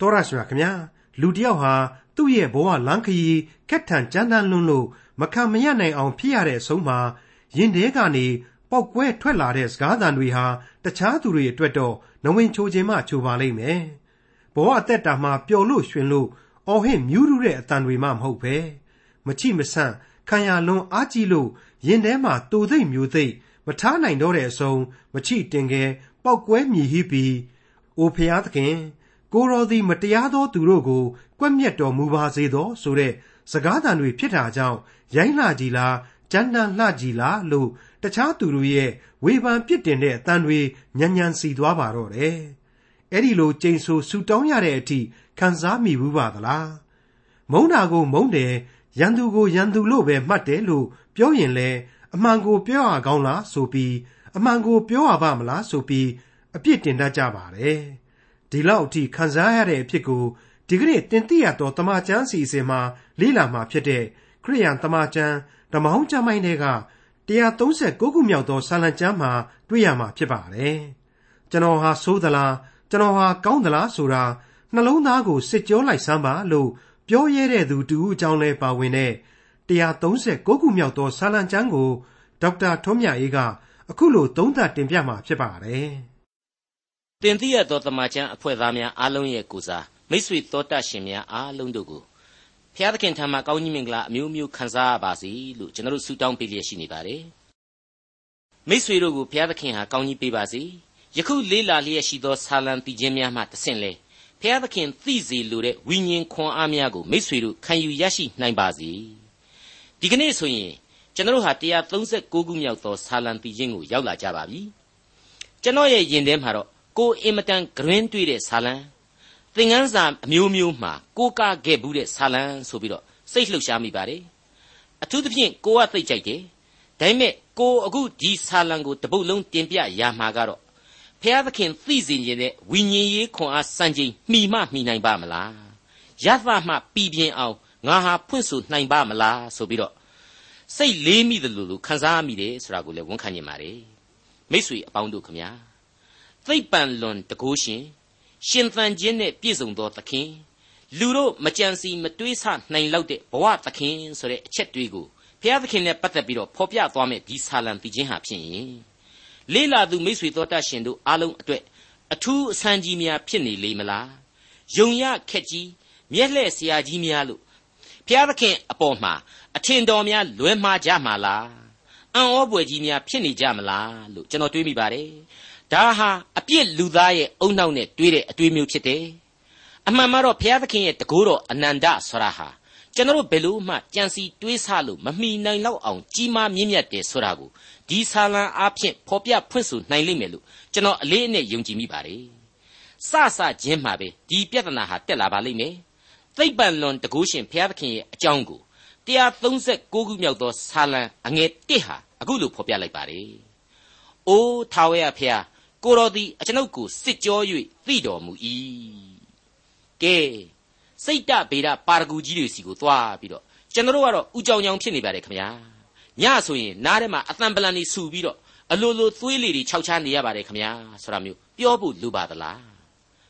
တော်ရရှိမြခင်ဗျာလူတယောက်ဟာသူ့ရဲ့ဘဝလမ်းခရီးခက်ထန်ကြမ်းတမ်းလွန်းလို့မခံမရနိုင်အောင်ဖြစ်ရတဲ့အဆုံးမှာရင်ထဲကနေပောက်ကွဲထွက်လာတဲ့စကားသံတွေဟာတခြားသူတွေအတွက်တော့နဝင်ချိုခြင်းမှချိုပါလိမ့်မယ်ဘဝအသက်တာမှာပျော်လို့ရွှင်လို့အော်ဟစ်မြူးရူတဲ့အတန်တွေမှမဟုတ်ပဲမချိမဆန့်ခံရလွန်အားကြီးလို့ရင်ထဲမှာတူသိမ့်မျိုးသိမ့်မထားနိုင်တော့တဲ့အဆုံးမချိတင်ကဲပောက်ကွဲမြည်ဟိပြီးအိုဖျားသခင် ကိုရောသည် မတရားသောသူတို့ကို ကွက်မြက်တော်မူပါစေသော ဆိုတဲ့ စကားသံတွေဖြစ်တာကြောင့် ရိုင်းလှကြည်လား ကြမ်းတမ်းလှကြည်လားလို့ တခြားသူတို့ရဲ့ ဝေဖန်ပြစ်တင်တဲ့အတန်တွေ ညံ့ညံ့စီသွားပါတော့တယ်။အဲ့ဒီလိုကြိမ်ဆိုဆူတောင်းရတဲ့အထိ ခံစားမိဘူးပါသလား။မုန်းတာကို မုန်းတယ် ရန်သူကို ရန်သူလို့ပဲ မှတ်တယ်လို့ ပြောရင်လဲအမှန်ကို ပြောရကောင်းလားဆိုပြီး အမှန်ကို ပြောရပါမလားဆိုပြီး အပြစ်တင်တတ်ကြပါတယ်။ ဒီလောက်အထိခံစားရတဲ့အဖြစ်ကိုဒီကနေ့တင်ပြရတော့တမချန်းစီစဉ်မှာလေ့လာမှာဖြစ်တဲ့ခရိယန်တမချန်းဓမ္မဟောင်းကျမ်းပိုင်းတွေက139ခုမြောက်သောစာလံကျမ်းမှာတွေ့ရမှာဖြစ်ပါတယ်။ကျွန်တော်ဟာဆိုးသလားကျွန်တော်ဟာကောင်းသလားဆိုတာနှလုံးသားကိုစစ်ကြောလိုက်စမ်းပါလို့ပြောရတဲ့သူတူအကြောင်းလဲပါဝင်တဲ့139ခုမြောက်သောစာလံကျမ်းကိုဒေါက်တာထွန်းမြတ်အေးကအခုလိုသုံးသပ်တင်ပြမှာဖြစ်ပါတယ်။ တင်သိရသောတမန်ကျမ်းအဖွဲ့သားများအားလုံးရဲ့ကိုစားမိတ်ဆွေတော်တတ်ရှင်များအားလုံးတို့ကိုဖျားသခင်ထံမှကောင်းကြီးမင်္ဂလာအမျိုးမျိုးခံစားရပါစေလို့ကျွန်တော်တို့ဆုတောင်းပေးလျက်ရှိနေပါတယ်မိษွေတို့ကိုဘုရားသခင်ဟာကောင်းကြီးပေးပါစေယခုလေးလာလျက်ရှိသောဆာလံတည်ခြင်းများမှတဆင့်လဲဘုရားသခင်သိစေလိုတဲ့ဝိညာဉ်ခွန်အားများကိုမိษွေတို့ခံယူရရှိနိုင်ပါစေဒီကနေ့ဆိုရင်ကျွန်တော်တို့ဟာ136ခုမြောက်သောဆာလံတည်ခြင်းကိုရောက်လာကြပါပြီကျွန်တော်ရဲ့ယင်ထဲမှာတော့ ကိုအင်မတန်ဂရင်းတွေ့တဲ့ဆာလံသင်ခန်းစာအမျိုးမျိုးမှာကိုးကားခဲ့ဘူးတဲ့ဇာလံဆိုပြီးတော့စိတ်လှုပ်ရှားမိပါတယ်အထူးသဖြင့်ကိုကသိကြိုက်တယ်ဒါပေမဲ့ကိုအခုဒီဇာလံကိုတပုတ်လုံးတင်ပြရမှာကတော့ဖျားသခင်သိစေခြင်းတဲ့ဝိညာဉ်ရေးခွန်အားစံချိန်မှီမှမှီနိုင်ပါမလားရသမှပြည်ပြင်းအောင်ငါဟာဖွင့်ဆိုနိုင်ပါမလားဆိုပြီးတော့စိတ်လေးမိတယ်လို့လို့ခံစားမိတယ်ဆိုတာကိုလည်းဝန်ခံနေပါတယ်မိတ်ဆွေအပေါင်းတို့ခမညာ သိပ်ပံလွန်တကိုးရှင်ရှင်သန်ခြင်းနဲ့ပြည့်စုံသောသခင်လူတို့မကြံစီမတွေးဆနိုင်လောက်တဲ့ဘဝသခင်ဆိုတဲ့အချက်တွေးကိုဘုရားသခင်နဲ့ပတ်သက်ပြီးတော့ဖော်ပြသွားမယ်ဒီဆာလံတည်ခြင်းဟာဖြစ်ရင်လေးလာသူမိษွေတော်တတ်ရှင်တို့အားလုံးအတွက်အထူးအဆန်းကြီးများဖြစ်နေလေမလားယုံရခက်ကြီးမျက်လှဲ့ဆရာကြီးများလို့ဘုရားသခင်အပေါ်မှာအထင်တော်များလွဲမှားကြမှာလားအံ့ဩပွေကြီးများဖြစ်နေကြမလားလို့ကျွန်တော်တွေးမိပါတယ် ဒါဟာအပြစ်လူသားရဲ့အုံနောက်နဲ့တွေးတဲ့အတွေးမျိုးဖြစ်တယ်။အမှန်မှာတော့ဘုရားသခင်ရဲ့တကိုးတော်အနန္တဆိုတာဟာကျွန်တော်ဘယ်လို့မှကြံစီတွေးဆလို့မမှီနိုင်တော့အောင်ကြီးမားမြင့်မြတ်တယ်ဆိုတာကိုဒီဆာလံအားဖြင့်ဖော်ပြဖွင့်ဆိုနိုင်လိမ့်မယ်လို့ကျွန်တော်အလေးအနက်ယုံကြည်မိပါတယ်။စစချင်းမှာပဲဒီပြဿနာဟာတက်လာပါလိမ့်မယ်။သိပ္ပံလွန်တကူရှင်ဘုရားသခင်ရဲ့အကြောင်းကို136ခုမြောက်သောဆာလံအငယ်1ဟာအခုလိုဖော်ပြလိုက်ပါတယ်။အိုးထာဝရဘုရား ကိုတော်သည်အကျွန်ုပ်ကိုစစ်ကြော၍သိတော်မူ၏ကဲစိတ်တဗေဒပါရဂူကြီးတွေစီကိုသွားပြီးတော့ကျွန်တော်တို့ကတော့ဥကြောင်ကြောင်ဖြစ်နေပါတယ်ခင်ဗျာညဆိုရင်နားထဲမှာအသံပလန်တွေဆူပြီးတော့အလိုလိုသွေးလေတွေခြောက်ချနေရပါတယ်ခင်ဗျာဆိုတာမျိုးပြောဖို့လိုပါသလား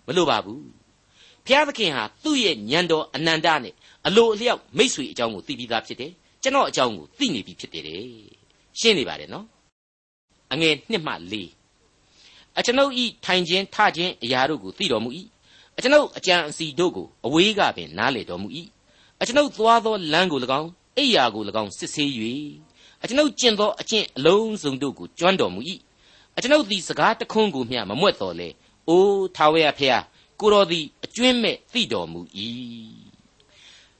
မလိုပါဘူးဘုရားသခင်ဟာသူ့ရဲ့ညံတော်အနန္တနဲ့အလိုအလျောက်မိတ်ဆွေအကြောင်းကိုသိပြီးသားဖြစ်တယ်ကျွန်တော်အကြောင်းကိုသိနေပြီဖြစ်တယ်ရှင်းနေပါတယ်နော်အငယ်1မှ4 အကျွန်ုပ်ဤထိုင်ခြင်းထခြင်းအရာတို့ကိုသိတော်မူ၏အကျွန်ုပ်အကြံအစီတို့ကိုအဝေးကပင်နားလေတော်မူ၏အကျွန်ုပ်သွားသောလမ်းကို၎င်းအိယာကို၎င်းစစ်ဆေး၍အကျွန်ုပ်ကျင့်သောအကျင့်အလုံးစုံတို့ကိုကျွမ်းတော်မူ၏အကျွန်ုပ်သည်စကားတခွန်းကိုမျှမမွက်တော်လေအိုးထာဝရဖျားကိုတော်သည်အကျွင်းမဲ့သိတော်မူ၏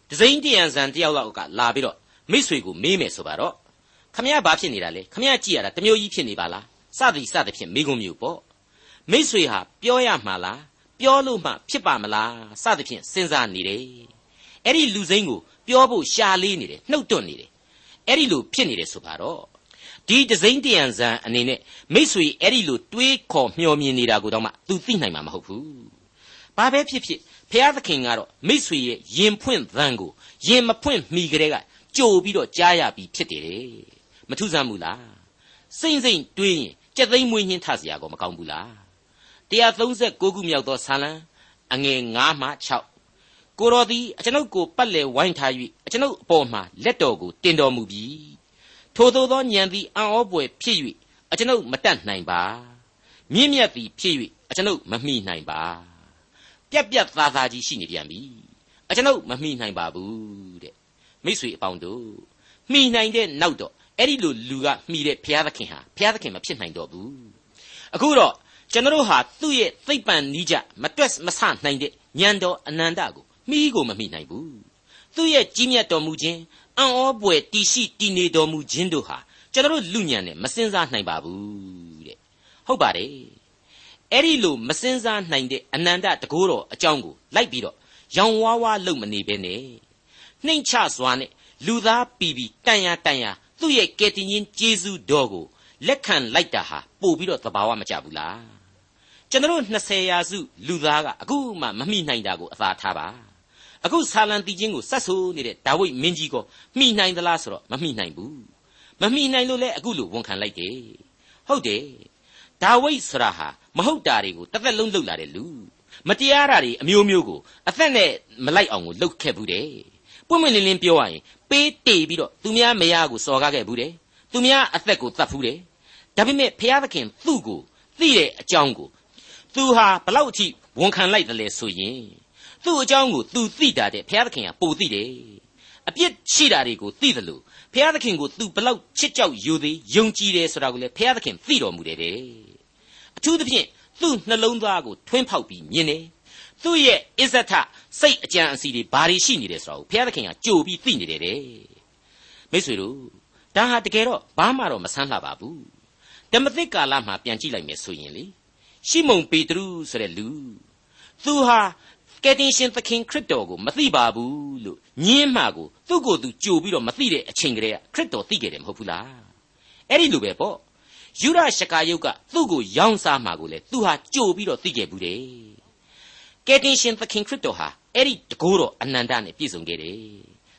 ဒဇိန်တယံဇန်တယောက်လောက်ကလာပြီးတော့မိတ်ဆွေကိုမေးမယ်ဆိုပါတော့ခမရဘာဖြစ်နေတာလဲခမရကြည့်ရတာတမျိုးကြီးဖြစ်နေပါလားစသည်စသဖြင့်မိကုံမျိုးပေါ့ မိษွေဟာပြောရမှာလားပြောလို့မှဖြစ်ပါမလားစသဖြင့်စဉ်းစားနေတယ်အဲ့ဒီလူစိမ်းကိုပြောဖို့ရှာလေးနေတယ်နှုတ်တွန့်နေတယ်အဲ့ဒီလိုဖြစ်နေတယ်ဆိုပါတော့ဒီဒဇိန်တယံဇန်အနေနဲ့မိษွေအဲ့ဒီလိုတွေးခေါ်မျှော်မြင်နေတာကိုတော့မှ तू သိနိုင်မှာမဟုတ်ဘူးဘာပဲဖြစ်ဖြစ်ဖျားသခင်ကတော့မိษွေရဲ့ယင်ဖွင့်သံကိုယင်မဖွင့်မိကြတဲ့ကကြိုပြီးတော့ကြားရပြီးဖြစ်တယ်မထူးဆန်းဘူးလားစိမ့်စိမ့်တွေးရင်ကြက်သိမ်းမွေးညင်းထเสียကောမကောင်းဘူးလား 136ခုမြောက်သောဆာလံအငယ်9မှ6ကိုတော်သည်အကျွန်ုပ်ကိုပတ်လည်ဝိုင်းထား၍အကျွန်ုပ်အပေါ်မှာလက်တော်ကိုတင်တော်မူပြီထိုသို့သောညံသည်အံ့ဩပွေဖြစ်၍အကျွန်ုပ်မတတ်နိုင်ပါမြင့်မြတ်သည်ဖြစ်၍အကျွန်ုပ်မမိနိုင်ပါပြက်ပြက်သားသားကြီးရှိနေပြန်ပြီအကျွန်ုပ်မမိနိုင်ပါဘူးတဲ့မိတ်ဆွေအပေါင်းတို့မိနိုင်တဲ့နောက်တော့အဲ့ဒီလိုလူကမိတဲ့ဘုရားသခင်ဟာဘုရားသခင်မဖြစ်နိုင်တော့ဘူးအခုတော့ ကျွန်တော်ဟာသူ့ရဲ့သိပ္ပံနီးကြမတွက်မဆနိုင်တဲ့ဉာဏ်တော်အနန္တကိုမိကိုမမိနိုင်ဘူးသူ့ရဲ့ကြီးမြတ်တော်မူခြင်းအံ့ဩပွေတည်ရှိတည်နေတော်မူခြင်းတို့ဟာကျွန်တော်လူညံနဲ့မစင်စားနိုင်ပါဘူးတဲ့ဟုတ်ပါတယ်အဲ့ဒီလိုမစင်စားနိုင်တဲ့အနန္တတကိုးတော်အကြောင်းကိုလိုက်ပြီးတော့ရောင်ဝါးဝါလုံမနေပဲနဲ့နှိမ့်ချစွာနဲ့လူသားပီပီတန်ရတန်ရသူ့ရဲ့ကယ်တင်ရှင်ဂျေဇုတော်ကိုလက်ခံလိုက်တာဟာပို့ပြီးတော့သဘာဝမကျဘူးလား ကျွန်တော်20ရာစုလူသားကအခုမှမမိနိုင်တာကိုအသာထားပါအခုဆာလံတီချင်းကိုစတ်ဆိုးနေတဲ့ဒါဝိဒ်မင်းကြီးကမိနိုင်သလားဆိုတော့မမိနိုင်ဘူးမမိနိုင်လို့လဲအခုလိုဝန်ခံလိုက်တယ်ဟုတ်တယ်ဒါဝိဒ်ဆိုတာဟာမဟုတ်တာတွေကိုတစ်သက်လုံးလှုပ်လာတဲ့လူမတရားတာတွေအမျိုးမျိုးကိုအသက်နဲ့မလိုက်အောင်ကိုလှုပ်ခဲ့ဘူးတယ်ပွင့်ပွင့်လင်းလင်းပြောရရင်ပေးတေပြီးတော့သူများမယားကိုစော်ကားခဲ့ဘူးတယ်သူများအသက်ကိုတတ်ဘူးတယ်ဒါပေမဲ့ဘုရားသခင်သူ့ကိုသိတဲ့အကြောင်းကို သူဟာဘလောက်အထိဝန်ခံလိုက်တယ်လဲဆိုရင်သူ့အကြောင်းကိုသူသိတာတဲ့ဘုရားသခင်ကပိုသိတယ်အပြစ်ရှိတာတွေကိုသိတယ်လို့ဘုရားသခင်ကိုသူဘလောက်ချစ်ကြောက်ယူသည်ယုံကြည်တယ်ဆိုတာကိုလည်းဘုရားသခင်သိတော်မူတယ်တဲ့အထူးသဖြင့်သူ့နှလုံးသားကိုထွင်းဖောက်ပြီးမြင်တယ်သူ့ရဲ့အစ္ဆထစိတ်အကြံအစီတွေဘာတွေရှိနေတယ်ဆိုတာကိုဘုရားသခင်ကကြိုပြီးသိနေတယ်တဲ့မိတ်ဆွေတို့ဒါဟာတကယ်တော့ဘာမှတော့မဆန်းလှပါဘူးဓမ္မသစ်ကာလမှာပြန်ကြည့်လိုက်မယ်ဆိုရင်လေ ရှီမုန်ပေတရုဆိုတဲ့လူသူဟာကယ်တင်ရှင်သခင်ခရစ်တော်ကိုမသိပါဘူးလို့ညင်းမှကိုသူ့ကိုယ်သူကြိုပြီးတော့မသိတဲ့အချိန်ကလေးကခရစ်တော်သိခဲ့တယ်မဟုတ်ဘူးလားအဲ့ဒီလိုပဲပေါ့ယူရရှကာယုတ်ကသူ့ကိုရောင်းစားမှာကိုလေသူဟာကြိုပြီးတော့သိခဲ့ဘူးတယ်ကယ်တင်ရှင်သခင်ခရစ်တော်ဟာအဲ့ဒီတကိုးတော်အနန္တနဲ့ပြည့်စုံခဲ့တယ်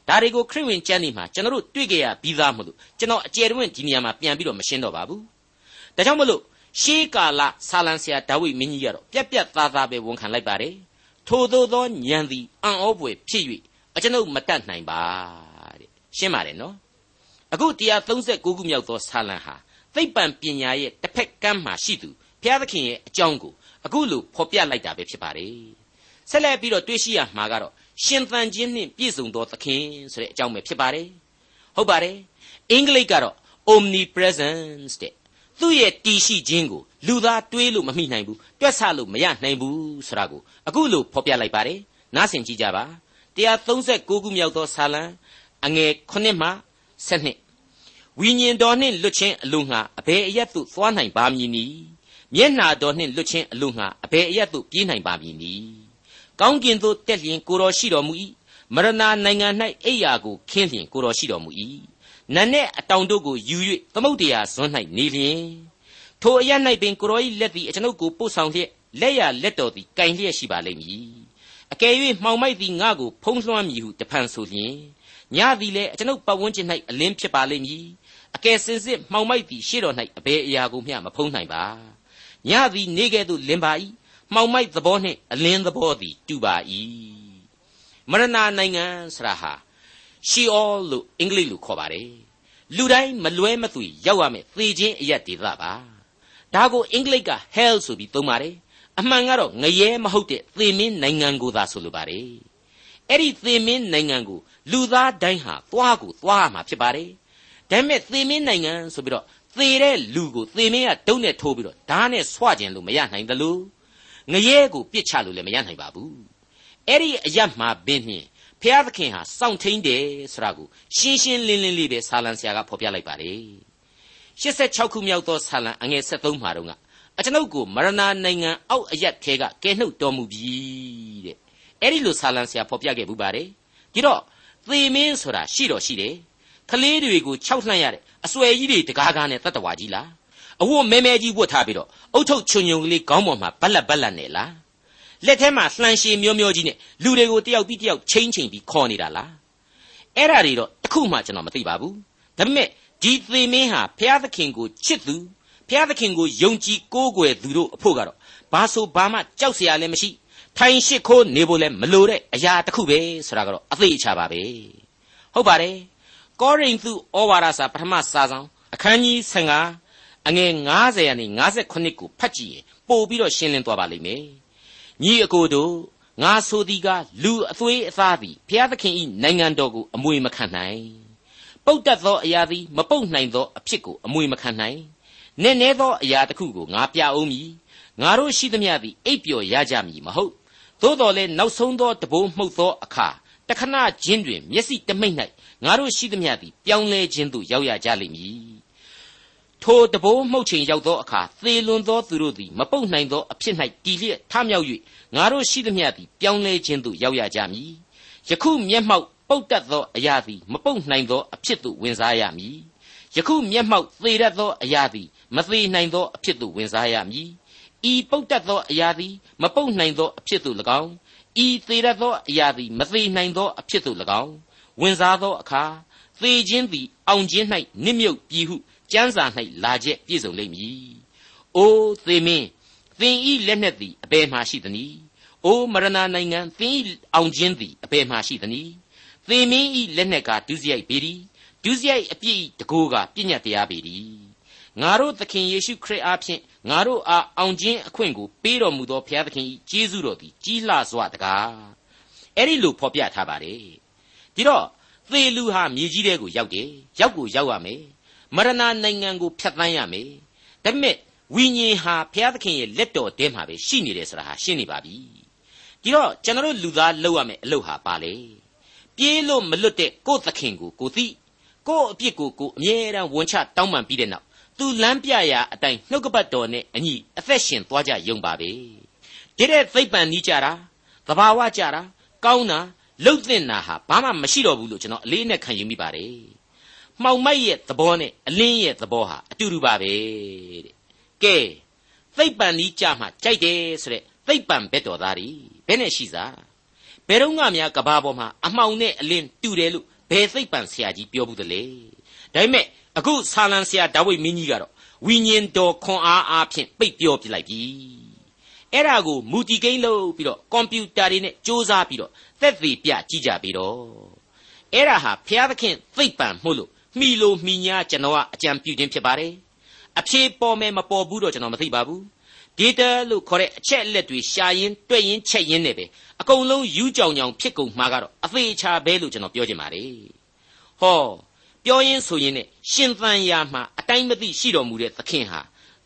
ဒါတွေကိုခရစ်ဝင်ကျမ်းနေမှာကျွန်တော်တို့တွေ့ကြရပြီးသားမလို့ကျွန်တော်အကျယ်တွင်ဒီနေရာမှာပြန်ပြီးတော့မရှင်းတော့ပါဘူးဒါကြောင့်မလို့ ရှေးကာလဆာလံဆရာဒါဝိမင်းကြီးကတော့ပြက်ပြက်သားသားပဲဝန်ခံလိုက်ပါတယ်ထို့သောသောဉာဏ်သည်အံ့ဩပွေဖြစ်၍အကျွန်ုပ်မတတ်နိုင်ပါတဲ့ရှင်းပါတယ်နော်အခု136ခုမြောက်သောဆာလံဟာသိပ္ပံပညာရဲ့တစ်ဖက်ကမ်းမှာရှိသူဘုရားသခင်ရဲ့အကြောင်းကိုအခုလိုဖော်ပြလိုက်တာပဲဖြစ်ပါတယ်ဆက်လက်ပြီးတော့တွေ့ရှိရမှာကတော့ရှင်သန်ခြင်းနှင့်ပြည့်စုံသောသခင်ဆိုတဲ့အကြောင်းပဲဖြစ်ပါတယ်ဟုတ်ပါတယ်အင်္ဂလိပ်ကတော့ omnipresence တဲ့ သူ့ရဲ့တည်ရှိခြင်းကိုလူသားတွေးလို့မမိနိုင်ဘူးတွက်ဆလို့မရနိုင်ဘူးဆိုတာကိုအခုလိုဖော်ပြလိုက်ပါတယ်နားဆင်ကြည့်ကြပါ136ခုမြောက်သောဆာလံအငယ်9မှ7ဝိညာဉ်တော်နှင့်လွတ်ခြင်းအလို့ငှာအဘယ်အရက်သို့သွားနိုင်ပါမည်နည်းမျက်နာတော်နှင့်လွတ်ခြင်းအလို့ငှာအဘယ်အရက်သို့ပြေးနိုင်ပါမည်နည်းကောင်းကင်သို့တက်လျင်ကိုတော်ရှိတော်မူ၏မရဏနိုင်ငံ၌အိယာကိုခင်းလျင်ကိုတော်ရှိတော်မူ၏ နတ်နဲ့အတောင်တို့ကိုယူ၍သမုတ်တရားဇွန်း၌နေလျင်ထိုအရ၌ပင်ကိုရောဤလက်သည်အကျွန်ုပ်ကိုပို့ဆောင်လျက်လက်ရလက်တော်သည်ကင်လျက်ရှိပါလိမ့်မည်အကယ်၍မှောင်မိုက်သည်ငါကိုဖုံးလွှမ်းမည်ဟုတဖန်ဆိုလျင်ညသည်လည်းအကျွန်ုပ်ပတ်ဝန်းကျင်၌အလင်းဖြစ်ပါလိမ့်မည်အကယ်စင်စစ်မှောင်မိုက်သည်ရှေ့တော်၌အဘယ်အရာကိုမျှမဖုံးနိုင်ပါညသည်နေကဲ့သို့လင်းပါ၏မှောင်မိုက်သဘောနှင့်အလင်းသဘောသည်တူပါ၏မရဏနိုင်ငံဆရာဟာ ရှီအောလို့အင်္ဂလိပ်လိုခေါ်ပါတယ်လူတိုင်းမလွဲမသွေရောက်ရမယ်သေခြင်းအရက်ဒေသပါဒါကိုအင်္ဂလိပ်က hell ဆိုပြီးသုံးပါတယ်အမှန်ကတော့ငရဲမဟုတ်တဲ့သေမင်းနိုင်ငံကိုသာဆိုလိုပါတယ်အဲ့ဒီသေမင်းနိုင်ငံကိုလူသားတိုင်းဟာသွားကိုသွားမှာဖြစ်ပါတယ်ဒါပေမဲ့သေမင်းနိုင်ငံဆိုပြီးတော့သေတဲ့လူကိုသေမင်းကတုံးနဲ့ထိုးပြီးတော့ဓာတ်နဲ့ဆွကျင်လို့မရနိုင်တယ်လို့ငရဲကိုပြစ်ချလို့လည်းမရနိုင်ပါဘူးအဲ့ဒီအရတ်မှာဘင်းနှင်း ဖျားသခင်ဟာစောင့်ထိန်တယ်ဆိုတာကိုရှင်းရှင်းလင်းလင်းလေးပဲဆာလံဆရာကဖော်ပြလိုက်ပါတယ်86ခုမြောက်သောဆာလံအငယ်73မှာတော့ကအကျွန်ုပ်ကိုမရဏနိုင်ငံအောက်အရက်ထဲကကဲနှုတ်တော်မူပြီတဲ့အဲ့ဒီလိုဆာလံဆရာဖော်ပြခဲ့ဘူးပါတယ်ဒီတော့သေမင်းဆိုတာရှိတော့ရှိတယ်ကလေးတွေကိုခြောက်လှန့်ရတဲ့အစွဲကြီးတွေတကားကားနဲ့တတ်တော်ဝါကြီးလားအဝတ်မဲမဲကြီးဝတ်ထားပြီးတော့အုတ်ထုတ်ချွန်ညုံကလေးခေါင်းပေါ်မှာဘက်လက်ဘက်လက်နဲ့လား လက်ထဲမှာလှန်ရှည်မျောမျောကြီးနဲ့လူတွေကိုတယောက်ပြီးတယောက်ချင်းချင်းပြီးခေါ်နေတာလားအဲ့ဒါတွေတော့တခုမှကျွန်တော်မသိပါဘူးဒါပေမဲ့ဒီသေမင်းဟာဘုရားသခင်ကိုချစ်သူဘုရားသခင်ကိုယုံကြည်ကိုးကွယ်သူတို့အဖို့ကတော့ဘာဆိုဘာမှကြောက်စရာလည်းမရှိထိုင်ရှိခိုးနေဖို့လည်းမလိုတဲ့အရာတစ်ခုပဲဆိုတာကတော့အသေးချာပါပဲဟုတ်ပါတယ်ကောရိန္သုဩဝါဒစာပထမစာဆောင်အခန်းကြီး15အငယ်90ရာနေ58ကိုဖတ်ကြည့်ရင်ပို့ပြီးတော့ရှင်းလင်းသွားပါလိမ့်မယ် ညီအကိုတို့ငါဆိုသည်ကလူအသွေးအသားသည်ဘုရားသခင်၏နိုင်ငံတော်ကိုအမွေမခံနိုင်ပုတ်တတ်သောအရာသည်မပုတ်နိုင်သောအဖြစ်ကိုအမွေမခံနိုင်နည်းနည်းသောအရာတစ်ခုကိုငါပြအောင်မည်ငါတို့ရှိသမျှသည်အိပ်ပျော်ရကြမည်မဟုတ်သို့တော်လည်းနောက်ဆုံးသောတဘိုးမှုတ်သောအခါတခဏချင်းတွင်မျက်စိတမိတ်၌ငါတို့ရှိသမျှသည်ပြောင်းလဲခြင်းသို့ရောက်ရကြလိမ့်မည် ထိုတဘိုးမှုတ်ချိန်ရောက်သောအခါသေလွန်သောသူတို့သည်မပုတ်နိုင်သောအဖြစ်၌တည်လျက်ထမြောက်၍ငါတို့ရှိသမျှသည်ပြောင်းလဲခြင်းသို့ရောက်ရကြမည်ယခုမျက်မှောက်ပုတ်တတ်သောအရာသည်မပုတ်နိုင်သောအဖြစ်သို့ဝင်စားရမည်ယခုမျက်မှောက်သေတတ်သောအရာသည်မသေးနိုင်သောအဖြစ်သို့ဝင်စားရမည်ဤပုတ်တတ်သောအရာသည်မပုတ်နိုင်သောအဖြစ်သို့၎င်းဤသေတတ်သောအရာသည်မသေးနိုင်သောအဖြစ်သို့၎င်းဝင်စားသောအခါသေခြင်းသည်အောင်ခြင်း၌နစ်မြုပ်ပြီဟု ကျမ်းစာ၌လာချက်ပြည့်စုံလိမ့်မည်။အိုးသေမင်းသင်ဤလက်နှက်သည်အဘယ်မှရှိသနည်း။အိုးမရဏနိုင်ငံသင်ဤအောင်ခြင်းသည်အဘယ်မှရှိသနည်း။သေမင်းဤလက်နှက်ကဒုစရိုက်ပေသည်။ဒုစရိုက်အပြစ်တကိုးကပြည့်ညတ်တရားပေသည်။ငါတို့သခင်ယေရှုခရစ်အားဖြင့်ငါတို့အားအောင်ခြင်းအခွင့်ကိုပေးတော်မူသောဘုရားသခင်၏ကျေးဇူးတော်သည်ကြီးလှစွာတကားအဲ့ဒီလိုဖော်ပြထားပါတယ်ဒီတော့သေလူဟာမြေကြီးထဲကိုရောက်တယ်ရောက်ကိုရောက်ရမယ် မရဏနိုင်ငံကိုဖျက်ဆီးရမယ်ဒါပေမဲ့ဝိညာဉ်ဟာဘုရားသခင်ရဲ့လက်တော်ထဲမှာပဲရှိနေတယ်ဆိုတာဟာရှင်းနေပါပြီဒီတော့ကျွန်တော်တို့လူသားလုပ်ရမယ်အလုပ်ဟာပါလေပြေးလို့မလွတ်တဲ့ကိုယ့်သခင်ကိုကိုသိကိုယ့်အပြစ်ကိုကိုအမြဲတမ်းဝန်ချတောင်းပန်ပြီးတဲ့နောက်သူလမ်းပြရာအတိုင်းနှုတ်ကပတ်တော်နဲ့အညီအသက်ရှင်သွားကြယုံပါပဲဒီတဲ့သိပ္ပံနီးကြတာသဘာဝကြတာကောင်းတာလှုပ်သင့်တာဟာဘာမှမရှိတော့ဘူးလို့ကျွန်တော်အလေးနဲ့ခံယူမိပါတယ် မှောင်မိုက်ရဲ့သဘောနဲ့အလင်းရဲ့သဘောဟာအတူတူပါပဲတဲ့ကဲသိပ္ပံနီးကြမှာကြိုက်တယ်ဆိုတဲ့သိပ္ပံဘက်တော်သားတွေဘယ်နဲ့ရှိစားဘယ်တော့မှများကဘာပေါ်မှာအမှောင်နဲ့အလင်းတူတယ်လို့ဘယ်သိပ္ပံဆရာကြီးပြောဘူးတလေဒါပေမဲ့အခုဆာလံဆရာဒါဝိဒ်မင်းကြီးကတော့ဝိညာဉ်တော်ခွန်အားအားဖြင့်ပိတ်ပြောပြလိုက်ပြီအဲ့ဒါကိုမူတီကိန်းလုပ်ပြီးတော့ကွန်ပျူတာတွေနဲ့စ조사ပြီးတော့သက်သေပြကြည့်ကြပြီတော့အဲ့ဒါဟာဘုရားသခင်သိပ္ပံမှုလို့ မိလို့မိညာကျွန်တော်ကအကြံပြုခြင်းဖြစ်ပါတယ်အဖြေပေါ်မယ်မပေါ်ဘူးတော့ကျွန်တော်မသိပါဘူး data လို့ခေါ်တဲ့အချက်အလက်တွေရှာရင်းတွေ့ရင်းချက်ရင်းနဲ့ပဲအကုန်လုံးယူးကြောင်ကြောင်ဖြစ်ကုန်မှာကတော့အသေးချာပဲလို့ကျွန်တော်ပြောချင်ပါတယ်ဟောပြောရင်းဆိုရင်းနဲ့ရှင်သန်ရာမှာအတိုင်းမသိရှိတော်မူတဲ့သခင်ဟာ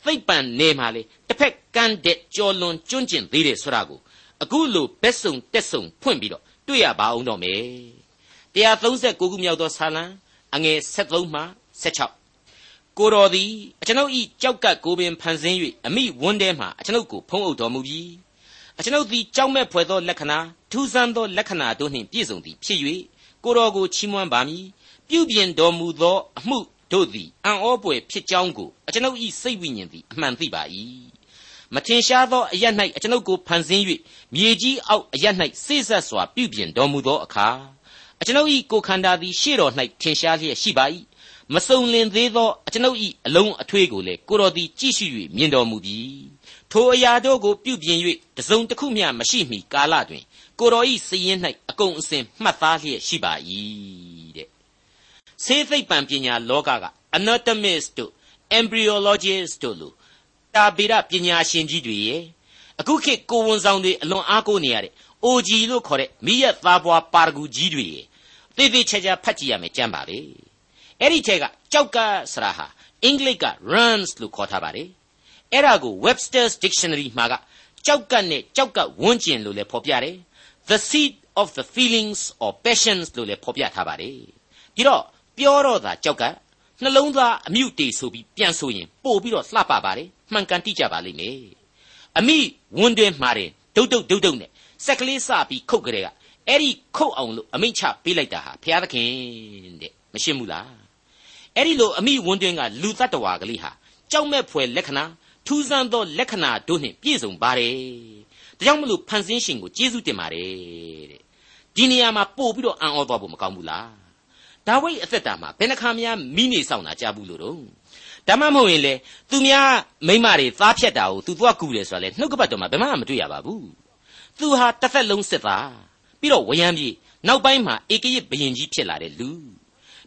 သိပ်ပံနေမှာလေတစ်ဖက်ကန်းတဲ့ကြော်လွန်ကျွန့်ကျင်သေးတယ်ဆိုတာကိုအခုလိုဘက်စုံတက်စုံဖွင့်ပြီးတော့တွေ့ရပါအောင်တော့မယ်139ခုမြောက်သောဆာလံ အငယ်73မှ16ကိုတော်သည်အကျွန်ုပ်ဤကြောက်ကပ်ကိုပင်ဖန်ဆင်း၍အမိဝန်းထဲမှအကျွန်ုပ်ကိုဖုံးအုပ်တော်မူပြီးအကျွန်ုပ်သည်ကြောက်မဲ့ဖွယ်သောလက္ခဏာထူးဆန်းသောလက္ခဏာတို့နှင့်ပြည့်စုံသည်ဖြစ်၍ကိုတော်ကိုချီးမွမ်းပါမည်ပြုပြင်တော်မူသောအမှုတို့သည်အံ့ဩပွေဖြစ်ကြောင်းကိုအကျွန်ုပ်၏စိတ်ဝိညာဉ်သည်အမှန်သိပါ၏မထင်ရှားသောအရ၌အကျွန်ုပ်ကိုဖန်ဆင်း၍မြေကြီးအောက်အရ၌စိစက်စွာပြုပြင်တော်မူသောအခါ အကျွန်ုပ်၏ကိုယ်ခန္ဓာသည်ရှေ့တော်၌ထင်ရှားလျက်ရှိပါ၏မစုံလင်သေးသောအကျွန်ုပ်၏အလုံးအထွေးကိုလည်းကိုတော်သည်ကြည့်ရှု၍မြင်တော်မူပြီထိုအရာတို့ကိုပြုပြင်၍တစုံတစ်ခုမျှမရှိမီကာလတွင် ကိုတော်၏စည်ရင်၌အကုန်အစင်မှတ်သားလျက်ရှိပါ၏ဆေးသိပ္ပံပညာလောကက anatomist တို့ embryologist တို့လိုတာဗေဒပညာရှင်ကြီးတွေရဲ့အခုခေတ်ကိုဝန်ဆောင်တွေအလွန်အားကိုးနေရတဲ့ OG လို့ခေါ်တဲ့မိရသားပွားပါရဂူကြီးတွေရဲ့ သေသေးချာချာဖတ်ကြည့်ရမယ်ကြမ်းပါလေအဲ့ဒီထက်ကကြောက်ကဆရာဟာအင်္ဂလိပ်က runs လို့ခေါ်ထားပါတယ်အဲ့ဒါကို Webster's Dictionary မှာကကြောက်ကနဲ့ကြောက်ကဝန်းကျင်လို့လည်းဖော်ပြတယ် the seed of the feelings or passions လို့လည်းဖော်ပြထားပါတယ်ဒီတော့ပြောတော့သာကြောက်ကနှလုံးသားအမြုတေဆိုပြီးပြန်ဆိုရင်ပို့ပြီးတော့လှပပါတယ်မှန်ကန်တိကျပါလိမ့်မယ်အမိဝန်းတွင်မှာတယ်ဒုတ်ဒုတ်ဒုတ်ဒုတ်နဲ့စက်ကလေးစပြီးခုတ်ကြတဲ့က အဲ့ဒီခုတ်အောင်လို့အမိချပေးလိုက်တာဟာဘုရားသခင်တဲ့မရှင်းဘူးလားအဲ့ဒီလိုအမိဝန်းတွင်ကလူတ attva ကလေးဟာကြောက်မဲ့ဖွယ်လက္ခဏာထူးဆန်းသောလက္ခဏာတို့နှင့်ပြည့်စုံပါတယ်ဒါကြောင့်မလို့ဖန်ဆင်းရှင်ကိုကျေးဇူးတင်ပါတယ်တဲ့ဒီနေရာမှာပို့ပြီးတော့အံ့ဩသွားဖို့မကောင်းဘူးလားဒါဝိဒ်အသက်တာမှာဘယ်နှခါများမိနေဆောင်တာကြားဘူးလို့တော့ဒါမှမဟုတ်ရင်လေသူများမိမတွေသားဖြတ်တာကိုသူသွားကူတယ်ဆိုတာလေနှုတ်ကပတ်တော်မှာဘယ်မှမတွေ့ရပါဘူးသူဟာတစ်သက်လုံးစစ်သား ပြီးတော့ဝရံပြေနောက်ပိုင်းမှာဧကရစ်ဘရင်ကြီးဖြစ်လာတဲ့လူ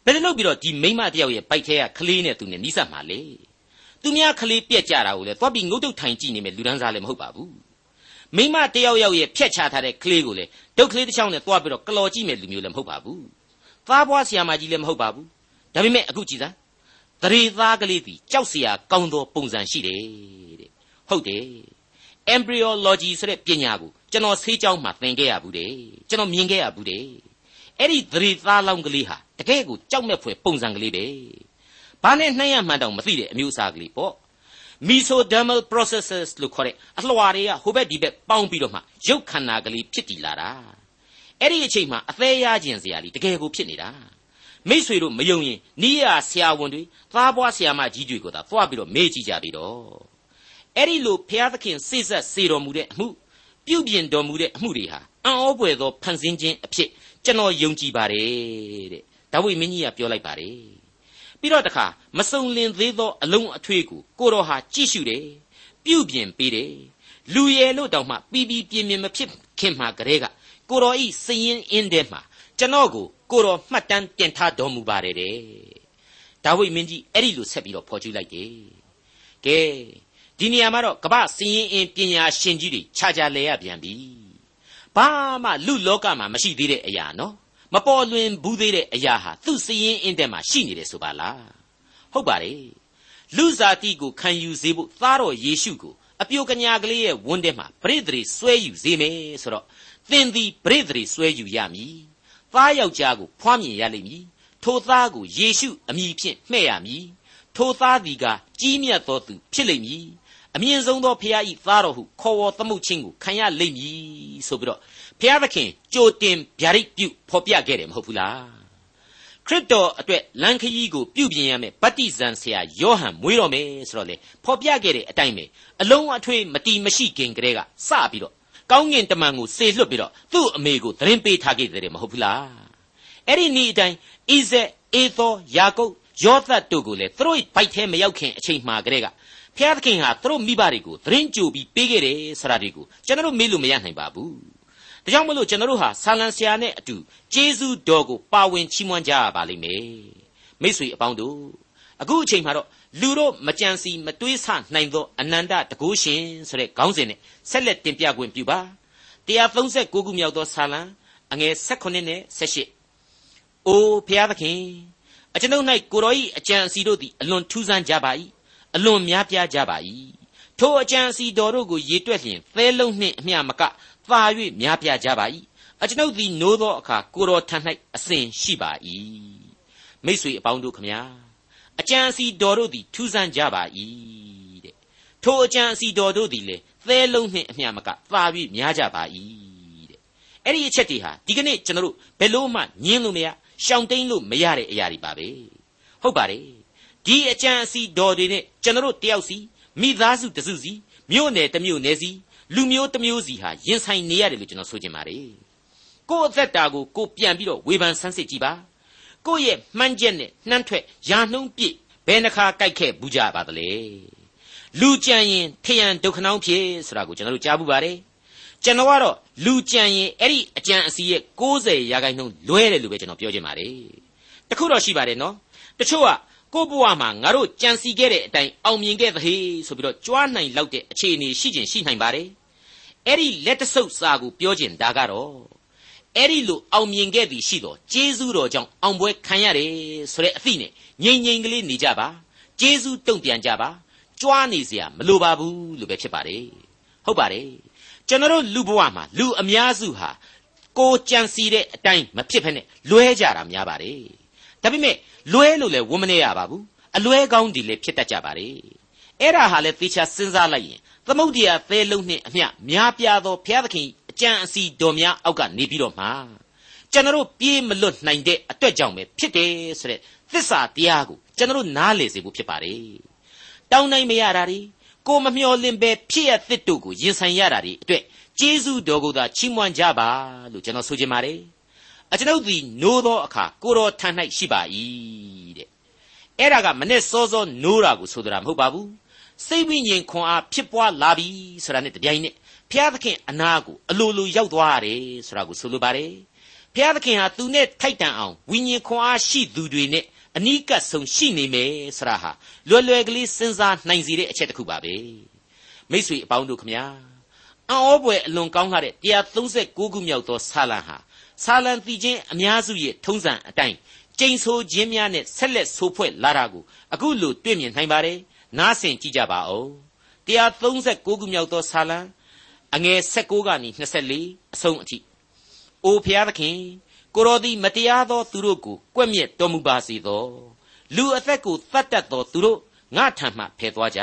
ဘယ်လိုလုပ်ပြီးတော့ဒီမိမတယောက်ရဲ့ပိုက်ထဲကကလေးနဲ့သူနဲ့နီးစပ်မှာလေသူများကလေးပြက်ကြတာကိုလေသွားပြီးငုတ်တုတ်ထိုင်ကြည့်နေမယ်လူတန်းစားလည်းမဟုတ်ပါဘူးမိမတယောက်ယောက်ရဲ့ဖြက်ချထားတဲ့ကလေးကိုလေဒုတ်ကလေးတစ်ချောင်းနဲ့သွားပြီးတော့ကလော်ကြည့်မယ်လူမျိုးလည်းမဟုတ်ပါဘူးသားပွားဆရာမကြီးလည်းမဟုတ်ပါဘူးဒါပေမဲ့အခုကြည်သာတရေသားကလေးသည်ကြောက်စရာကောင်းသောပုံစံရှိတယ်တဲ့ဟုတ်တယ် embryology ဆိုတဲ့ပညာကို ကျွန်တော်ဆေးကြောင်းမှာသင်ခဲ့ရဘူးတယ်ကျွန်တော်မြင်ခဲ့ရဘူးတယ်အဲ့ဒီသရေသားလောင်းကလေးဟာတကယ်ကိုကြောက်မဲ့ဖွယ်ပုံစံကလေးပဲဘာနဲ့နှိုင်းရမှန်းတောင်မသိတဲ့အမျိုးအစားကလေးပေါ့ mesodermal processes လို့ခေါ်တဲ့အလွှာတွေကဟိုဘက်ဒီဘက်ပေါင်းပြီးတော့မှရုပ်ခန္ဓာကလေးဖြစ်တည်လာတာအဲ့ဒီအချိန်မှာအသေးရခြင်းစရာလေးတကယ်ကိုဖြစ်နေတာမိษွေတို့မယုံရင်နီးရဆရာဝန်တွေသားပွားဆရာမကြီးတွေကိုသာသွားပြီးတော့မေးကြည့်ကြပြီတော့အဲ့ဒီလိုဘုရားသခင်စိတ်ဆက်စေတော်မူတဲ့အမှု ပြုပြင်တော်မူတဲ့အမှုတွေဟာအံ့ဩပွေသောဖန်ဆင်းခြင်းအဖြစ်ကျွန်တော်ယုံကြည်ပါတယ်တဲ့ဒါဝိမင်းကြီးကပြောလိုက်ပါတယ်ပြီးတော့တခါမစုံလင်သေးသောအလုံးအထွေးကိုကိုတော်ဟာကြည့်ရှုတယ်ပြုပြင်ပေးတယ်လူရယ်လို့တောင်မှပြီးပြီးပြင်းပြင်းမဖြစ်ခင်မှာကလေးကကိုတော်ဤစရင်အင်းထဲမှာကျွန်တော်ကိုကိုတော်မှတ်တမ်းတင်ထားတော်မူပါတယ်တဲ့ဒါဝိမင်းကြီးအဲ့ဒီလိုဆက်ပြီးတော့ဖော်ကျူးလိုက်တယ်ကဲ ဒီနေရာမှာတော့ကမ္ဘာစရင်အင်းပညာရှင်ကြီးတွေခြားခြားလဲရပြန်ပြီဘာမှလူလောကမှာမရှိသေးတဲ့အရာနော်မပေါ်လွင်ဘူးသေးတဲ့အရာဟာသူ့စရင်အင်းထဲမှာရှိနေတယ်ဆိုပါလားဟုတ်ပါတယ်လူစားတိကိုခံယူစေဖို့သားတော်ယေရှုကိုအပြိုကညာကလေးရဲ့ဝန်းထဲမှာပရိသေဆွဲယူစေမယ်ဆိုတော့သင်သည်ပရိသေဆွဲယူရမည်သားယောက်ျားကိုဖွားမြင်ရလိမ့်မည်ထိုသားကိုယေရှုအမည်ဖြင့်မှဲ့ရမည်ထိုသားသည်ကကြီးမြတ်သောသူဖြစ်လိမ့်မည် အမြင့်ဆုံးသောဖခင်ဤသားတော်ဟုခေါ်ဝေါ်သမုတ်ခြင်းကိုခံရလိမ့်မည်ဆိုပြီးတော့ဘုရားသခင်ကြိုတင်ဗျာဒိတ်ပြုဖော်ပြခဲ့တယ်မဟုတ်ဘူးလားခရစ်တော်အတွက်လမ်းခရီးကိုပြုပြင်ရမယ်ဗတ္တိဇံဆရာယောဟန်မွေးတော်မယ်ဆိုတော့လေဖော်ပြခဲ့တဲ့အတိုင်းပဲအလုံးအထွေးမတီမရှိခင်ကတည်းကစပြီးတော့ကောင်းငင်တမန်ကိုစေလွှတ်ပြီးတော့သူ့အမေကိုသတင်းပေးထားခဲ့တယ်မဟုတ်ဘူးလားအဲ့ဒီနေ့အတိုင်းဣဇက်အေသောယာကုပ်ယောသတ်တို့ကိုလည်းသူတို့ဘိုက်ထဲမရောက်ခင်အချိန်မှကတည်းက ဖျားသခင်ဟာသူတို့မိဘတွေကိုသတင်းကြိုပြီးပေးခဲ့တယ်ဆိုတာတွေကိုကျွန်တော်တို့မေးလို့မရနိုင်ပါဘူးဒါကြောင့်မလို့ကျွန်တော်တို့ဟာဆာလံဆရာနဲ့အတူဂျေဇုတော်ကိုပါဝင်ချီးမွမ်းကြရပါလိမ့်မယ်မိတ်ဆွေအပေါင်းတို့အခုအချိန်မှာတော့လူတို့မကြံစီမတွေးဆနိုင်သောအနန္တတကုရှင်ဆိုတဲ့ခေါင်းစဉ်နဲ့ဆက်လက်တင်ပြခွင့်ပြုပါ136ခုမြောက်သောဆာလံအငယ်16နဲ့18အိုဖျားသခင်အကျွန်ုပ်၌ကိုတော်၏အကြံအစီတို့သည်အလွန်ထူးဆန်းကြပါ၏ အလွန်များပြားကြပါ၏ထိုအကြံအစီတော်တို့ကိုရေတွက်လျင်သဲလုံးနှင့်အမျှမကသာ၍များပြားကြပါ၏အကျွန်ုပ်သည်နိုးသောအခါကိုတော်ထံ၌အစဉ်ရှိပါ၏မိษွေအပေါင်းတို့ခမညာအကြံအစီတော်တို့သည်ထူးဆန်းကြပါ၏တဲ့ထိုအကြံအစီတော်တို့သည်လေသဲလုံးနှင့်အမျှမကသာ၍များကြပါ၏တဲ့အဲ့ဒီအချက်တွေဟာဒီကနေ့ကျွန်တော်တို့ဘယ်လို့မှညင်းလို့မရရှောင်တိန်လို့မရတဲ့အရာတွေပါပဲဟုတ်ပါတယ် ဒီအကြံအစီတော်တွေနဲ့ကျွန်တော်တို့တယောက်စီမိသားစုတစုစီမြို့နယ်တစ်မြို့နယ်စီလူမျိုးတစ်မျိုးစီဟာရင်ဆိုင်နေရတယ်လို့ကျွန်တော်ဆိုချင်ပါတယ်ကိုယ့်အသက်တာကိုကိုပြန်ပြီးတော့ဝေဖန်ဆန်းစစ်ကြည့်ပါကိုယ့်ရဲ့မှန်းချက်နဲ့နှမ်းထွက်ရာနှုံးပြည့်ဘယ်နှခါကြိုက်ခဲ့ဘူးကြပါသလဲလူကြံရင်ထယံဒုက္ခနှောင်းဖြစ်ဆိုတာကိုကျွန်တော်တို့ကြားဘူးပါတယ်ကျွန်တော်ကတော့လူကြံရင်အဲ့ဒီအကြံအစီရဲ့60ရာခိုင်နှုန်းလွဲတယ်လို့ပဲကျွန်တော်ပြောချင်ပါတယ်တခုတော့ရှိပါတယ်နော်တချို့က ကို့ဘဝမှာငါတို့ကြံစီခဲ့တဲ့အတိုင်းအောင်မြင်ခဲ့သဟေဆိုပြီးတော့ကြွားနိုင်လောက်တဲ့အခြေအနေရှိခြင်းရှိနိုင်ပါတယ်အဲ့ဒီလက်တဆုပ်စာကိုပြောခြင်းဒါကတော့အဲ့ဒီလိုအောင်မြင်ခဲ့သည်ရှိတော့ကျေးဇူးတော်ကြောင့်အောင်ပွဲခံရတယ်ဆိုတဲ့အသည့်နဲ့ငြိမ်ငြိမ်ကလေးနေကြပါကျေးဇူးတုံ့ပြန်ကြပါကြွားနေစရာမလိုပါဘူးလို့ပဲဖြစ်ပါတယ်ဟုတ်ပါတယ်ကျွန်တော်လူဘဝမှာလူအများစုဟာကိုကြံစီတဲ့အတိုင်းမဖြစ်ဖ ೇನೆ လွဲကြတာများပါတယ် ဒါပေမဲ့လွဲလို့လည်းဝမနေရပါဘူးအလွဲကောင်းဒီလည်းဖြစ်တတ်ကြပါတယ်အဲ့ဒါဟာလည်းသေချာစဉ်းစားလိုက်ရင်သမုဒ္ဒရာသဲလုံးနှင့်အမျှများပြားသောဘုရားသခင်အကြံအစီတော်များအောက်ကနေပြီးတော့မှကျွန်တော်ပြေးမလွတ်နိုင်တဲ့အတွက်ကြောင့်ပဲဖြစ်တယ်ဆိုတဲ့သစ္စာတရားကိုကျွန်တော်နားလေစေဖို့ဖြစ်ပါတယ်တောင်းနိုင်မရတာတွေကိုမမျှော်လင့်ပဲဖြစ်ရသစ်တို့ကိုရင်ဆိုင်ရတာတွေအတွက်ကျေးဇူးတော်ကိုသာချီးမွမ်းကြပါလို့ကျွန်တော်ဆိုချင်ပါတယ် အကျွန်ုပ်သည်နိုးသောအခါကိုတော်ထံ၌ရှိပါ၏တဲ့အဲ့ဒါကမနဲ့စောစောနိုးတာကိုဆိုတာမဟုတ်ပါဘူးစိတ်ဝိညာဉ်ခွန်အားဖြစ်ပွားလာပြီဆိုတာနဲ့တပြိုင်နက်ဖဖျားသခင်အနာကိုအလိုလိုရောက်သွားရတယ်ဆိုတာကိုဆိုလိုပါတယ်ဖျားသခင်ဟာသူနဲ့ထိုက်တန်အောင်ဝိညာဉ်ခွန်အားရှိသူတွေနဲ့အနီးကပ်ဆုံးရှိနေမယ်ဆိုတာဟာလွယ်လွယ်ကလေးစဉ်းစားနိုင်စေတဲ့အချက်တစ်ခုပါပဲမိတ်ဆွေအပေါင်းတို့ခမညာအံ့ဩဖွယ်အလွန်ကောင်းတဲ့136ခုမြောက်သောဆာလံဟာ ဆာလံတီချင်းအများစုရဲ့ထုံးစံအတိုင်းကျိန်ဆိုခြင်းများနဲ့ဆက်လက်ဆိုးဖွဲ့လာတာကိုအခုလိုတွေ့မြင်နိုင်ပါတယ်နားဆင်ကြည့်ကြပါဦး136ခုမြောက်သောဆာလံအငယ်16ကနေ24အဆုံးအထိအိုဖျားသခင်ကိုတော်သည်မတရားသောသူတို့ကိုကွက်မြက်တော်မူပါစေသောလူအသက်ကိုတတ်တတ်သောသူတို့ငါထံမှဖယ်သွားကြ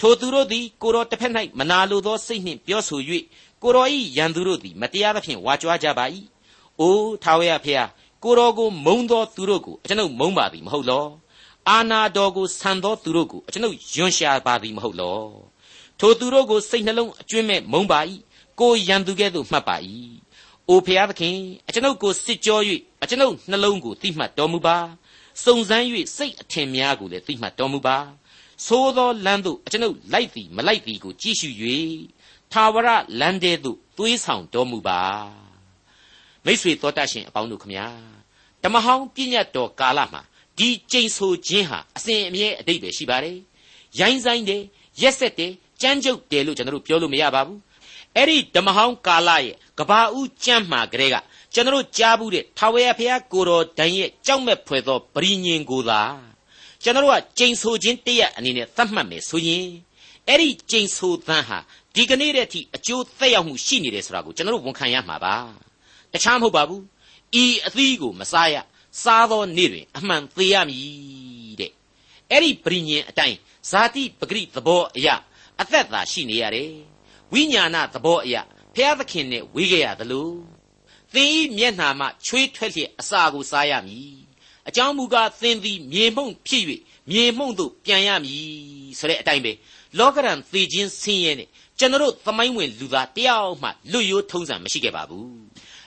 ထိုသူတို့သည်ကိုတော်တစ်ဖက်၌မနာလိုသောစိတ်နှင့်ပြောဆို၍ကိုတော်၏ရန်သူတို့သည်မတရားသဖြင့်ဝါကြွားကြပါ၏ အိုထာဝရဖျားကိုတော်ကိုမုံသောသူတို့ကိုအကျွန်ုပ်မုံပါသည်မဟုတ်လောအာနာတော်ကိုဆန်သောသူတို့ကိုအကျွန်ုပ်ယွန်ရှာပါသည်မဟုတ်လောထိုသူတို့ကိုစိတ်နှလုံးအကျွင့်မဲ့မုံပါ၏ကိုရန်သူကဲ့သို့မှတ်ပါ၏အိုဖျားသခင်အကျွန်ုပ်ကိုစစ်ကြော၍အကျွန်ုပ်နှလုံးကိုသိမှတ်တော်မူပါစုံစမ်း၍စိတ်အထင်များကိုလည်းသိမှတ်တော်မူပါသို့သောလမ်းသို့အကျွန်ုပ်လိုက်သည်မလိုက်သည်ကိုကြည့်ရှု၍သာဝရလမ်းတဲသို့သွေးဆောင်တော်မူပါ မိษွေတော်တတ်ရှင်အပေါင်းတို့ခမညာဓမ္မဟောင်းပြည့်ညတ်တော်ကာလမှာဒီကျိန်ဆိုခြင်းဟာအစဉ်အမြဲအတိတ်ပဲရှိပါတယ်ရိုင်းဆိုင်တယ်ရက်ဆက်တယ်ကြမ်းကြုတ်တယ်လို့ကျွန်တော်တို့ပြောလို့မရပါဘူးအဲ့ဒီဓမ္မဟောင်းကာလရဲ့ကဘာဦးကြမ်းမှာကလေးကကျွန်တော်ကြားဘူးတဲ့ထာဝရဘုရားကိုတော်တိုင်ရဲ့ကြောက်မဲ့ဖွယ်သောပရိညင်ကိုသာကျွန်တော်ကကျိန်ဆိုခြင်းတရက်အနေနဲ့သတ်မှတ်မယ်ဆိုရင်အဲ့ဒီကျိန်ဆိုသံဟာဒီကနေ့တည်းအကျိုးသက်ရောက်မှုရှိနေတယ်ဆိုတာကိုကျွန်တော်ဝန်ခံရမှာပါ တခြားမဟုတ်ပါဘူးဤအသီးကိုမစားရစားသောနေ့တွင်အမှန်သေရမည်တဲ့အဲ့ဒီပရိညင်အတိုင်းဇာတိပဂရိသဘောအရာအသက်သာရှိနေရတယ်ဝိညာဏသဘောအရာဖျားသခင်နဲ့ဝေးကြရသလိုသင်ဤမျက်နှာမှချွေးထွက်လျက်အစာကိုစားရမည်အကြောင်းမူကားသင်သည်မြေမှုန့်ဖြစ်၍မြေမှုန့်သို့ပြန်ရမည်ဆိုတဲ့အတိုင်းပဲလောကရန်သေခြင်းဆင်းရဲနဲ့ကျွန်တော်သမိုင်းဝင်လူသားတယောက်မှလွတ်ရိုးထုံးစံမရှိခဲ့ပါဘူး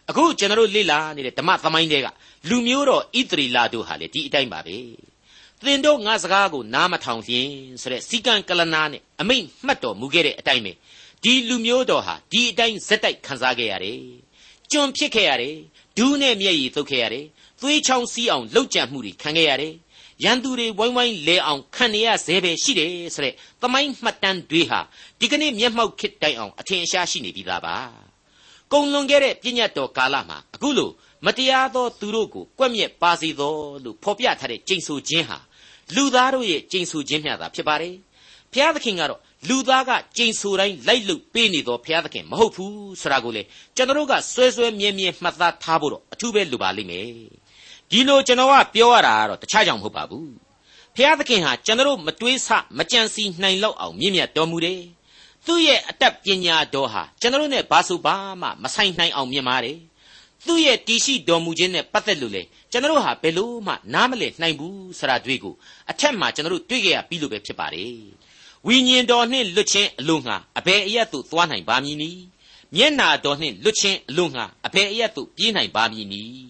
အခုကျွန်တော်လေ့လာနေတဲ့ဓမ္မသမိုင်းတွေကလူမျိုးတော်ဣသရီလာတို့ဟာလေဒီအတိုင်းပါပဲသင်တို့ငါစကားကိုနားမထောင်ဖြင့်ဆိုတဲ့စီကံကလနာနဲ့အမိန့်မှတ်တော်မူခဲ့တဲ့အတိုင်းပဲဒီလူမျိုးတော်ဟာဒီအတိုင်းဇက်တိုက်ခံစားခဲ့ရတယ်။ကျွန်ဖြစ်ခဲ့ရတယ်။ဒူးနဲ့မျက်ရည်သုတ်ခဲ့ရတယ်။သွေးချောင်းစီးအောင်လှုပ်ကြံမှုတွေခံခဲ့ရတယ်။ရန်သူတွေဝိုင်းဝိုင်းလဲအောင်ခံရရဇဲပဲရှိတယ်ဆိုတဲ့သမိုင်းမှတ်တမ်းတွေဟာဒီကနေ့မျက်မှောက်ခေတ်တိုင်အောင်အထင်ရှားရှိနေပြီသားပါ။ ကုံလွန်ခဲ့တဲ့ပြည့်ညတ်တော်ကာလမှာအခုလိုမတရားသောသူတို့ကိုကွက်မြက်ပါစေသောလို့ဖော်ပြထားတဲ့ကျိန်ဆိုခြင်းဟာလူသားတို့ရဲ့ကျိန်ဆိုခြင်းမျှသာဖြစ်ပါတယ်။ဘုရားသခင်ကတော့လူသားကကြိမ်ဆိုတိုင်းလိုက်လုပေးနေတော့ဘုရားသခင်မဟုတ်ဘူးဆိုတာကိုလေကျွန်တော်တို့ကစွဲစွဲမြဲမြဲမှတ်သားထားဖို့တော့အထူးပဲလိုပါလိမ့်မယ်ဒီလိုကျွန်တော်ကပြောရတာကတော့တခြားကြောင့်မဟုတ်ပါဘူးဘုရားသခင်ဟာကျွန်တော်တို့မတွေးဆမကြံစီနိုင်လောက်အောင်မြင့်မြတ်တော်မူတယ် သူ့ရဲ့အတတ်ပညာတော်ဟာကျွန်တော်တို့နဲ့ဘာဆိုဘာမှမဆိုင်နိုင်အောင်မြင်ပါတယ်သူ့ရဲ့တည်ရှိတော်မူခြင်းနဲ့ပတ်သက်လို့လေကျွန်တော်တို့ဟာဘယ်လို့မှနားမလည်နိုင်ဘူးဆိုတာတွေ့ကိုအထက်မှာကျွန်တော်တို့တွေ့ကြရပြီလို့ပဲဖြစ်ပါတယ်ဝိညာဉ်တော်နှင့်လွတ်ခြင်းအလို့ငှာအဘယ်အရတ်သို့သွားနိုင်ပါမည်နည်းမျက်နာတော်နှင့်လွတ်ခြင်းအလို့ငှာအဘယ်အရတ်သို့ပြေးနိုင်ပါမည်နည်း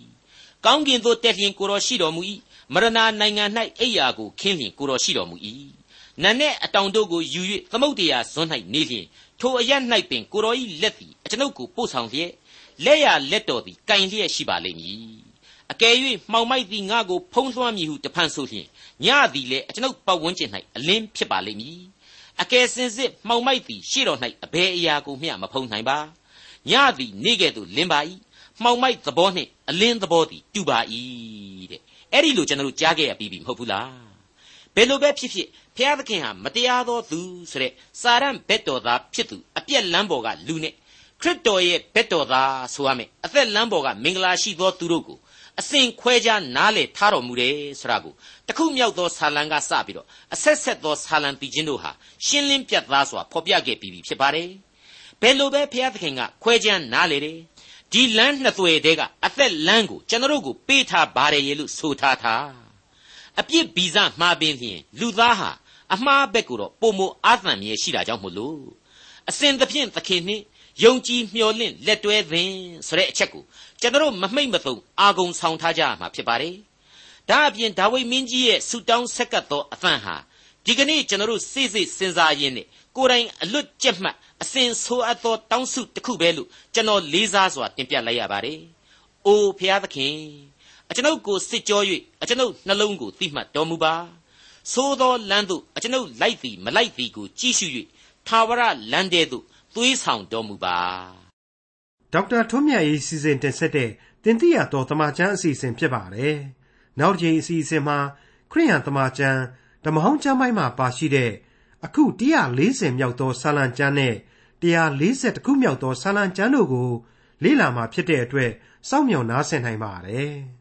ကောင်းကင်သို့တက်လျင်ကိုတော်ရှိတော်မူ၏မရဏနိုင်ငံ၌အိယာကိုခင်းလျင်ကိုတော်ရှိတော်မူ၏ နတ်နဲ့အတောင်တို့ကိုယူ၍သမုတ်တရားဇွန်း၌နေလျင်ထိုအရတ်၌ပင်ကိုတော်၏လက်သည်အကျွန်ုပ်ကိုပို့ဆောင်လျက်လက်ရလက်တော်သည်ကင်လျက်ရှိပါလိမ့်မည်အကယ်၍မှောင်မိုက်သည်ငါကိုဖုံးလွှမ်းမည်ဟုတဖန်ဆိုလျင်ညသည်လည်းအကျွန်ုပ်ပတ်ဝန်းကျင်၌အလင်းဖြစ်ပါလိမ့်မည်အကယ်စင်စစ်မှောင်မိုက်သည်ရှေ့တော်၌အဘယ်အရာကိုမျှမဖုံးနိုင်ပါညသည်နေ့ကဲ့သို့လင်းပါ၏မှောင်မိုက်သဘောနှင့်အလင်းသဘောသည်တူပါ၏တဲ့အဲ့ဒီလိုကျွန်တော်တို့ကြားခဲ့ရပြီးပြီမဟုတ်ဘူးလားဘယ်လိုပဲဖြစ်ဖြစ် ဘုရားသခင်ဟာမတရားသောသူဆိုတဲ့စာရန်ဘက်တော်သားဖြစ်သူအပြက်လမ်းပေါ်ကလူနဲ့ခရစ်တော်ရဲ့ဘက်တော်သားဆိုရမယ်အသက်လမ်းပေါ်ကမင်္ဂလာရှိသောသူတို့ကိုအစဉ်ခွဲခြားနားလေထားတော်မူတယ်ဆိုတာကိုတခုမြောက်သောဆာလံကစပြီးတော့အဆက်ဆက်သောဆာလံတည်ခြင်းတို့ဟာရှင်းလင်းပြတ်သားစွာဖော်ပြခဲ့ပြီးပြီဖြစ်ပါတယ်။ဘယ်လိုပဲဘုရားသခင်ကခွဲခြားနားလေတယ်ဒီလမ်းနှစ်သွယ်တည်းကအသက်လမ်းကိုကျွန်တော်တို့ကိုပေးထားပါတယ်ရေလို့ဆိုထားတာအပြစ်ဗီဇမှားပင်ဖြင့်လူသားဟာ အမှားဘက်ကိုတော့ပုံမအာသံမြဲရှိတာကြောင့်မို့လို့အစဉ်သဖြင့်သခင်နှင့်ယုံကြည်မျှော်လင့်လက်တွဲသည်ဆိုတဲ့အချက်ကိုကျွန်တော်မမိတ်မသုံအာဂုံဆောင်ထားကြမှာဖြစ်ပါတယ်။ဒါအပြင်ဒါဝိမင်းကြီးရဲ့ဆူတောင်းဆက်ကပ်သောအသံဟာဒီဒီကနေ့ကျွန်တော်တို့စိတ်စိတ်စဉ်းစားရင်းနဲ့ကိုယ်တိုင်အလွတ်ကျက်မှတ်အစဉ်ဆိုအပ်သောတောင်းစုတစ်ခုပဲလို့ကျွန်တော်လေးစားစွာတင်ပြလိုက်ရပါတယ်။အိုဖျားသခင်အကျွန်ုပ်ကိုစစ်ကြော၍အကျွန်ုပ်နှလုံးကိုသိမှတ်တော်မူပါ။ သို့သောလမ်းသို့အကျွန်ုပ်လိုက်သည်မလိုက်သည်ကိုကြည့်ရှု၍ထာဝရလမ်းတဲ့သို့သွေးဆောင်တော်မူပါ။ဒေါက်တာထွန်းမြတ်ရေးစီစဉ်တင်ဆက်တဲ့တင်ပြတော်တမချန်းအစီအစဉ်ဖြစ်ပါတယ်။နောက်တစ်ချိန်အစီအစဉ်မှာခရိယန်တမချန်းဓမ္မဟောင်းကျမ်းပိုင်းမှာပါရှိတဲ့အခု140မြောက်သောဆာလံကျမ်းနဲ့140ခုမြောက်သောဆာလံကျမ်းတို့ကိုလေ့လာမှာဖြစ်တဲ့အတွက်စောင့်မျှော်နားဆင်နိုင်ပါတယ်။